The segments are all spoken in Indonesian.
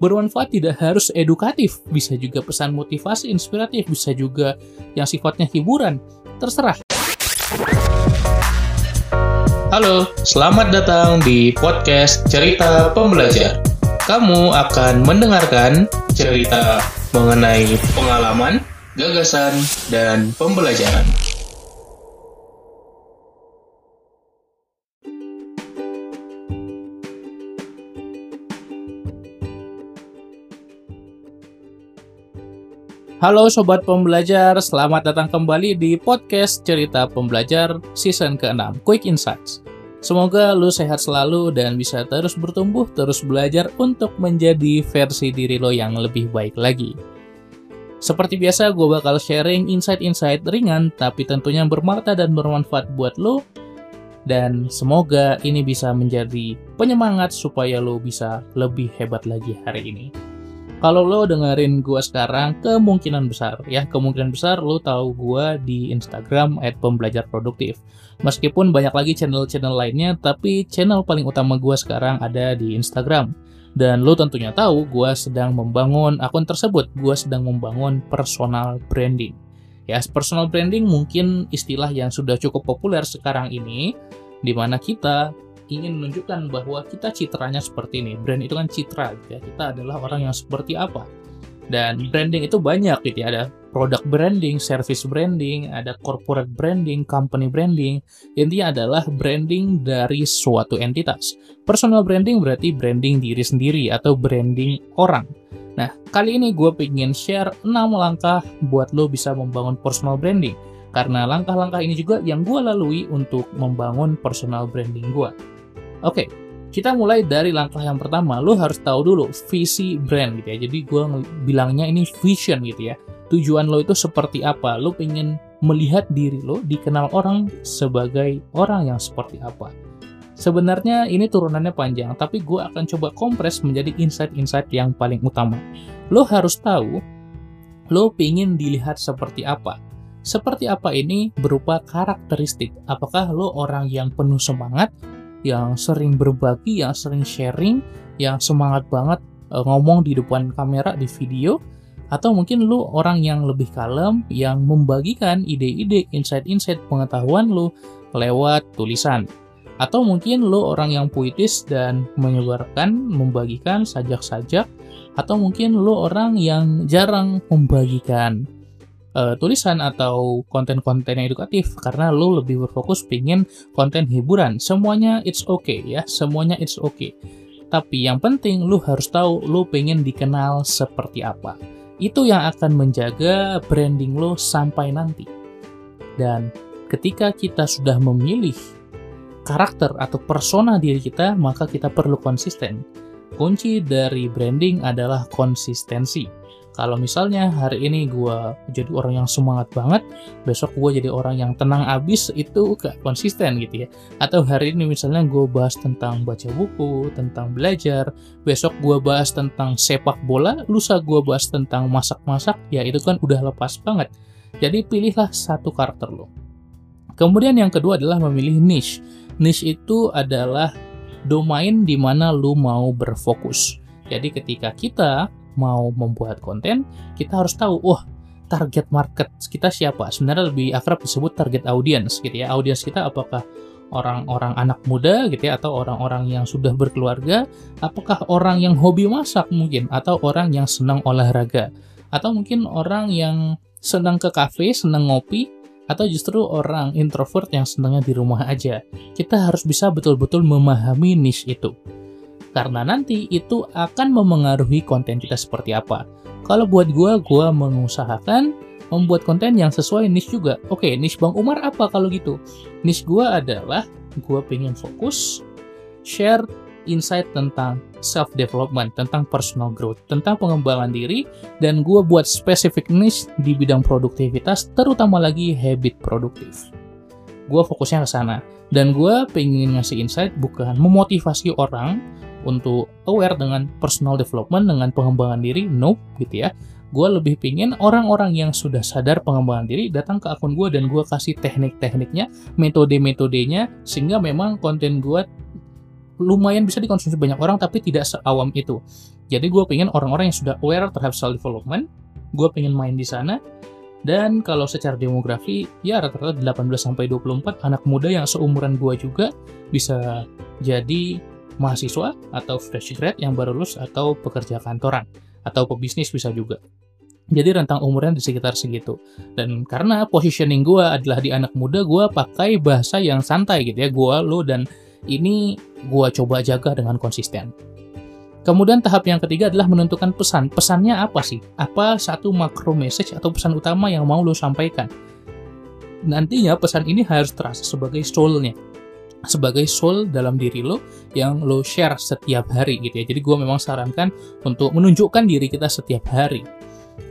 bermanfaat tidak harus edukatif, bisa juga pesan motivasi, inspiratif, bisa juga yang sifatnya hiburan, terserah. Halo, selamat datang di podcast Cerita Pembelajar. Kamu akan mendengarkan cerita mengenai pengalaman, gagasan, dan pembelajaran. Halo Sobat Pembelajar, selamat datang kembali di podcast Cerita Pembelajar season ke-6, Quick Insights. Semoga lu sehat selalu dan bisa terus bertumbuh, terus belajar untuk menjadi versi diri lo yang lebih baik lagi. Seperti biasa, gue bakal sharing insight-insight ringan, tapi tentunya bermakna dan bermanfaat buat lo. Dan semoga ini bisa menjadi penyemangat supaya lo bisa lebih hebat lagi hari ini. Kalau lo dengerin gue sekarang, kemungkinan besar ya, kemungkinan besar lo tahu gue di Instagram @pembelajarproduktif. Meskipun banyak lagi channel-channel lainnya, tapi channel paling utama gue sekarang ada di Instagram. Dan lo tentunya tahu gue sedang membangun akun tersebut, gue sedang membangun personal branding. Ya, personal branding mungkin istilah yang sudah cukup populer sekarang ini, di mana kita ingin menunjukkan bahwa kita citranya seperti ini. Brand itu kan citra gitu ya. Kita adalah orang yang seperti apa. Dan branding itu banyak gitu ya. Ada product branding, service branding, ada corporate branding, company branding. Intinya adalah branding dari suatu entitas. Personal branding berarti branding diri sendiri atau branding orang. Nah, kali ini gue pengen share 6 langkah buat lo bisa membangun personal branding. Karena langkah-langkah ini juga yang gue lalui untuk membangun personal branding gue. Oke, kita mulai dari langkah yang pertama. Lo harus tahu dulu visi brand gitu ya. Jadi gue bilangnya ini vision gitu ya. Tujuan lo itu seperti apa? Lo pengen melihat diri lo dikenal orang sebagai orang yang seperti apa. Sebenarnya ini turunannya panjang, tapi gue akan coba kompres menjadi insight-insight yang paling utama. Lo harus tahu, lo pengen dilihat seperti apa. Seperti apa ini berupa karakteristik. Apakah lo orang yang penuh semangat, yang sering berbagi, yang sering sharing, yang semangat banget uh, ngomong di depan kamera di video, atau mungkin lu orang yang lebih kalem, yang membagikan ide-ide, insight-insight pengetahuan lu lewat tulisan. Atau mungkin lu orang yang puitis dan menyebarkan, membagikan sajak-sajak, atau mungkin lu orang yang jarang membagikan uh, tulisan atau konten-konten yang edukatif karena lo lebih berfokus pingin konten hiburan. Semuanya it's okay ya, semuanya it's okay. Tapi yang penting lo harus tahu lo pengen dikenal seperti apa. Itu yang akan menjaga branding lo sampai nanti. Dan ketika kita sudah memilih karakter atau persona diri kita, maka kita perlu konsisten. Kunci dari branding adalah konsistensi kalau misalnya hari ini gue jadi orang yang semangat banget, besok gue jadi orang yang tenang abis, itu gak konsisten gitu ya. Atau hari ini misalnya gue bahas tentang baca buku, tentang belajar, besok gue bahas tentang sepak bola, lusa gue bahas tentang masak-masak, ya itu kan udah lepas banget. Jadi pilihlah satu karakter lo. Kemudian yang kedua adalah memilih niche. Niche itu adalah domain di mana lu mau berfokus. Jadi ketika kita mau membuat konten, kita harus tahu, wah, target market kita siapa? Sebenarnya lebih akrab disebut target audience gitu ya. Audience kita apakah orang-orang anak muda gitu ya atau orang-orang yang sudah berkeluarga, apakah orang yang hobi masak mungkin atau orang yang senang olahraga atau mungkin orang yang senang ke kafe, senang ngopi atau justru orang introvert yang senangnya di rumah aja. Kita harus bisa betul-betul memahami niche itu karena nanti itu akan memengaruhi konten kita seperti apa. Kalau buat gue, gue mengusahakan membuat konten yang sesuai niche juga. Oke, niche Bang Umar apa kalau gitu? Niche gue adalah gue pengen fokus share insight tentang self development, tentang personal growth, tentang pengembangan diri, dan gue buat spesifik niche di bidang produktivitas, terutama lagi habit produktif. Gue fokusnya ke sana, dan gue pengen ngasih insight bukan memotivasi orang, untuk aware dengan personal development, dengan pengembangan diri, nope gitu ya. Gue lebih pingin orang-orang yang sudah sadar pengembangan diri datang ke akun gue dan gue kasih teknik-tekniknya, metode-metodenya, sehingga memang konten gue lumayan bisa dikonsumsi banyak orang tapi tidak seawam itu. Jadi gue pengen orang-orang yang sudah aware terhadap self development, gue pengen main di sana. Dan kalau secara demografi, ya rata-rata 18 sampai 24 anak muda yang seumuran gue juga bisa jadi mahasiswa atau fresh grad yang baru lulus atau pekerja kantoran atau pebisnis bisa juga. Jadi rentang umurnya di sekitar segitu. Dan karena positioning gue adalah di anak muda, gue pakai bahasa yang santai gitu ya. Gue, lo, dan ini gue coba jaga dengan konsisten. Kemudian tahap yang ketiga adalah menentukan pesan. Pesannya apa sih? Apa satu makro message atau pesan utama yang mau lo sampaikan? Nantinya pesan ini harus terasa sebagai soul-nya. Sebagai soul dalam diri lo yang lo share setiap hari gitu ya. Jadi gue memang sarankan untuk menunjukkan diri kita setiap hari.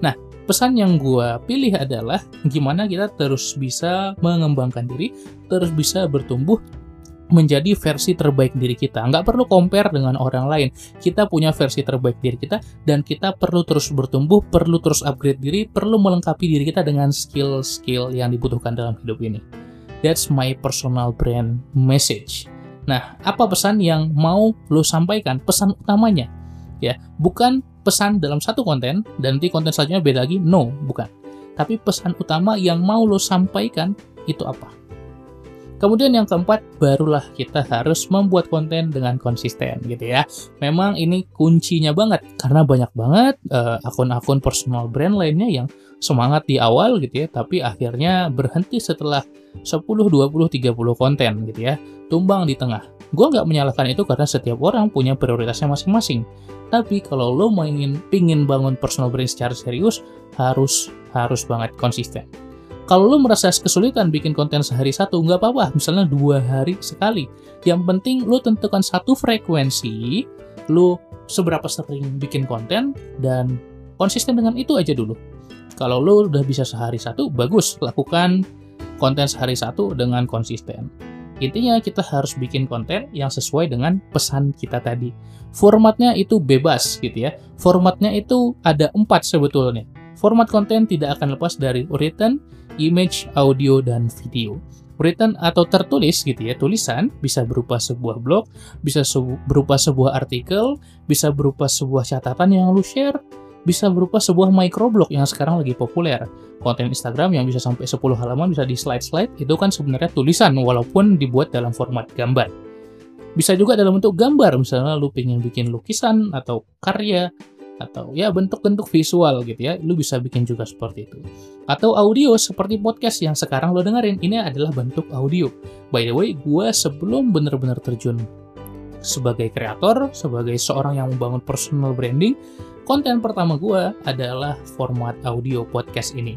Nah, pesan yang gue pilih adalah gimana kita terus bisa mengembangkan diri, terus bisa bertumbuh menjadi versi terbaik diri kita. Nggak perlu compare dengan orang lain. Kita punya versi terbaik diri kita, dan kita perlu terus bertumbuh, perlu terus upgrade diri, perlu melengkapi diri kita dengan skill-skill yang dibutuhkan dalam hidup ini. That's my personal brand message. Nah, apa pesan yang mau lo sampaikan? Pesan utamanya, ya, bukan pesan dalam satu konten dan nanti konten selanjutnya beda lagi. No, bukan. Tapi pesan utama yang mau lo sampaikan itu apa? Kemudian yang keempat, barulah kita harus membuat konten dengan konsisten gitu ya. Memang ini kuncinya banget karena banyak banget uh, akun-akun personal brand lainnya yang semangat di awal gitu ya, tapi akhirnya berhenti setelah 10, 20, 30 konten gitu ya, tumbang di tengah. Gue nggak menyalahkan itu karena setiap orang punya prioritasnya masing-masing. Tapi kalau lo mainin pingin bangun personal brand secara serius, harus harus banget konsisten kalau lo merasa kesulitan bikin konten sehari satu, nggak apa-apa, misalnya dua hari sekali. Yang penting lo tentukan satu frekuensi, lo seberapa sering bikin konten, dan konsisten dengan itu aja dulu. Kalau lo udah bisa sehari satu, bagus, lakukan konten sehari satu dengan konsisten. Intinya kita harus bikin konten yang sesuai dengan pesan kita tadi. Formatnya itu bebas gitu ya. Formatnya itu ada empat sebetulnya. Format konten tidak akan lepas dari written, image, audio, dan video. Written atau tertulis gitu ya, tulisan bisa berupa sebuah blog, bisa berupa sebuah artikel, bisa berupa sebuah catatan yang lu share, bisa berupa sebuah microblog yang sekarang lagi populer. Konten Instagram yang bisa sampai 10 halaman bisa di slide-slide, itu kan sebenarnya tulisan walaupun dibuat dalam format gambar. Bisa juga dalam bentuk gambar, misalnya lu pengen bikin lukisan atau karya, atau ya bentuk-bentuk visual gitu ya, lu bisa bikin juga seperti itu. Atau audio seperti podcast yang sekarang lo dengerin, ini adalah bentuk audio. By the way, gue sebelum bener-bener terjun sebagai kreator, sebagai seorang yang membangun personal branding, konten pertama gue adalah format audio podcast ini.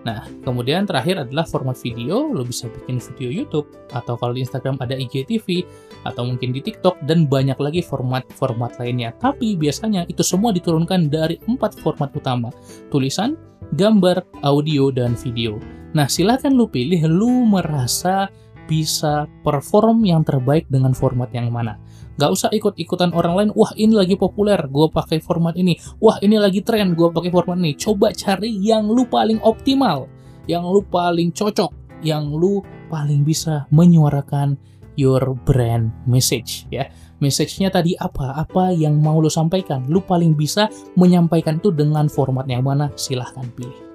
Nah, kemudian terakhir adalah format video, lo bisa bikin video YouTube, atau kalau di Instagram ada IGTV, atau mungkin di TikTok, dan banyak lagi format-format lainnya. Tapi biasanya itu semua diturunkan dari empat format utama, tulisan, gambar, audio, dan video. Nah, silahkan lo pilih lo merasa bisa perform yang terbaik dengan format yang mana. Gak usah ikut-ikutan orang lain, wah ini lagi populer, gue pakai format ini. Wah ini lagi tren, gue pakai format ini. Coba cari yang lu paling optimal, yang lu paling cocok, yang lu paling bisa menyuarakan your brand message ya. Message-nya tadi apa? Apa yang mau lu sampaikan? Lu paling bisa menyampaikan itu dengan format yang mana? Silahkan pilih.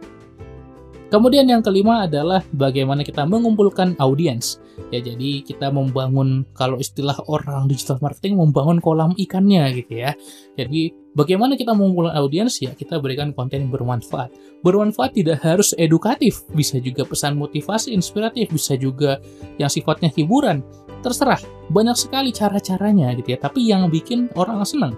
Kemudian yang kelima adalah bagaimana kita mengumpulkan audiens. Ya jadi kita membangun kalau istilah orang digital marketing membangun kolam ikannya gitu ya. Jadi bagaimana kita mengumpulkan audiens ya kita berikan konten yang bermanfaat. Bermanfaat tidak harus edukatif, bisa juga pesan motivasi, inspiratif, bisa juga yang sifatnya hiburan. Terserah, banyak sekali cara-caranya gitu ya. Tapi yang bikin orang senang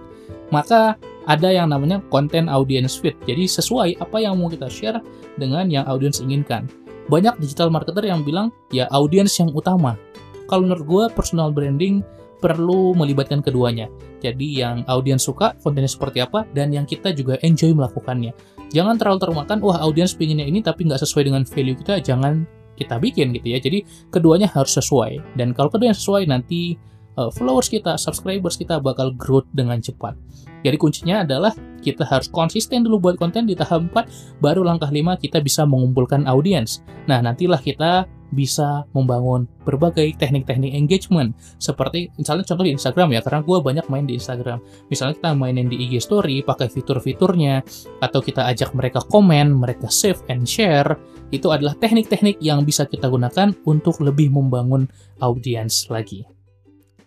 maka ada yang namanya konten audience fit. Jadi sesuai apa yang mau kita share dengan yang audiens inginkan. Banyak digital marketer yang bilang ya audiens yang utama. Kalau menurut gue personal branding perlu melibatkan keduanya. Jadi yang audiens suka kontennya seperti apa dan yang kita juga enjoy melakukannya. Jangan terlalu termakan, wah audiens pinginnya ini tapi nggak sesuai dengan value kita, jangan kita bikin gitu ya. Jadi keduanya harus sesuai. Dan kalau keduanya sesuai nanti uh, followers kita, subscribers kita bakal growth dengan cepat. Jadi kuncinya adalah kita harus konsisten dulu buat konten di tahap 4, baru langkah 5 kita bisa mengumpulkan audiens. Nah, nantilah kita bisa membangun berbagai teknik-teknik engagement seperti misalnya contoh di Instagram ya karena gue banyak main di Instagram misalnya kita mainin di IG Story pakai fitur-fiturnya atau kita ajak mereka komen mereka save and share itu adalah teknik-teknik yang bisa kita gunakan untuk lebih membangun audiens lagi.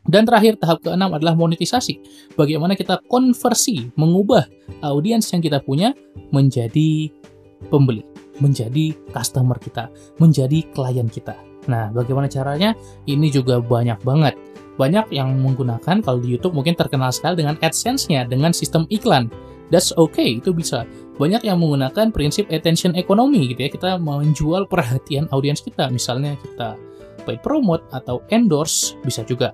Dan terakhir, tahap keenam adalah monetisasi. Bagaimana kita konversi, mengubah audiens yang kita punya menjadi pembeli, menjadi customer kita, menjadi klien kita. Nah, bagaimana caranya? Ini juga banyak banget. Banyak yang menggunakan, kalau di YouTube mungkin terkenal sekali dengan AdSense-nya, dengan sistem iklan. That's okay, itu bisa. Banyak yang menggunakan prinsip attention economy gitu ya. Kita menjual perhatian audiens kita. Misalnya kita paid promote atau endorse, bisa juga.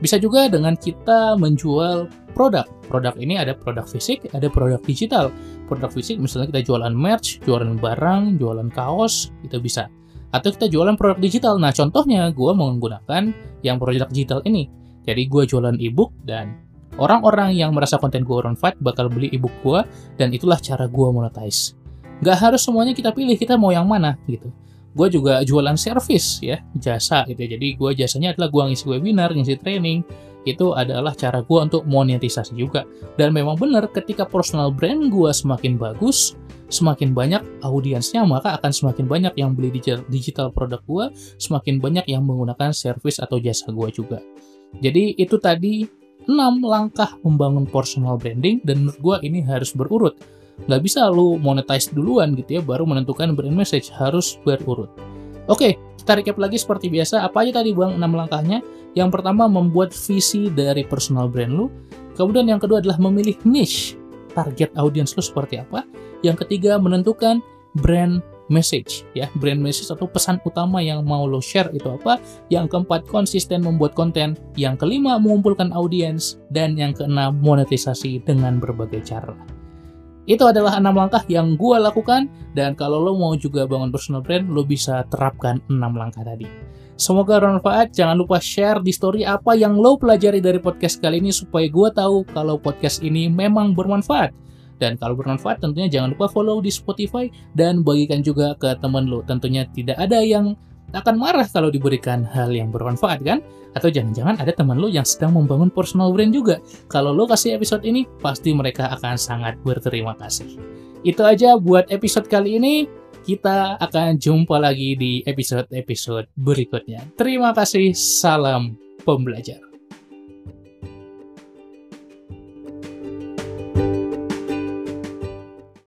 Bisa juga dengan kita menjual produk. Produk ini ada produk fisik, ada produk digital. Produk fisik misalnya kita jualan merch, jualan barang, jualan kaos, itu bisa. Atau kita jualan produk digital. Nah, contohnya gue menggunakan yang produk digital ini. Jadi gue jualan ebook dan orang-orang yang merasa konten gue fight bakal beli ebook gue dan itulah cara gue monetize. Gak harus semuanya kita pilih, kita mau yang mana gitu gue juga jualan service ya jasa gitu ya. jadi gue jasanya adalah gue ngisi webinar ngisi training. Itu adalah cara gue untuk monetisasi juga. Dan memang benar ketika personal brand gue semakin bagus semakin banyak audiensnya maka akan semakin banyak yang beli digital, produk gue semakin banyak yang menggunakan service atau jasa gue juga. Jadi itu tadi 6 langkah membangun personal branding dan menurut gue ini harus berurut nggak bisa lu monetize duluan gitu ya baru menentukan brand message harus berurut. Oke kita recap lagi seperti biasa. Apa aja tadi bang? 6 langkahnya. Yang pertama membuat visi dari personal brand lu. Kemudian yang kedua adalah memilih niche. Target audience lu seperti apa. Yang ketiga menentukan brand message ya. Brand message atau pesan utama yang mau lo share itu apa. Yang keempat konsisten membuat konten. Yang kelima mengumpulkan audiens dan yang keenam monetisasi dengan berbagai cara itu adalah enam langkah yang gue lakukan dan kalau lo mau juga bangun personal brand, lo bisa terapkan enam langkah tadi. Semoga bermanfaat. Jangan lupa share di story apa yang lo pelajari dari podcast kali ini supaya gue tahu kalau podcast ini memang bermanfaat. Dan kalau bermanfaat tentunya jangan lupa follow di Spotify dan bagikan juga ke teman lo. Tentunya tidak ada yang akan marah kalau diberikan hal yang bermanfaat kan? Atau jangan-jangan ada teman lo yang sedang membangun personal brand juga. Kalau lo kasih episode ini, pasti mereka akan sangat berterima kasih. Itu aja buat episode kali ini. Kita akan jumpa lagi di episode-episode berikutnya. Terima kasih, salam pembelajar.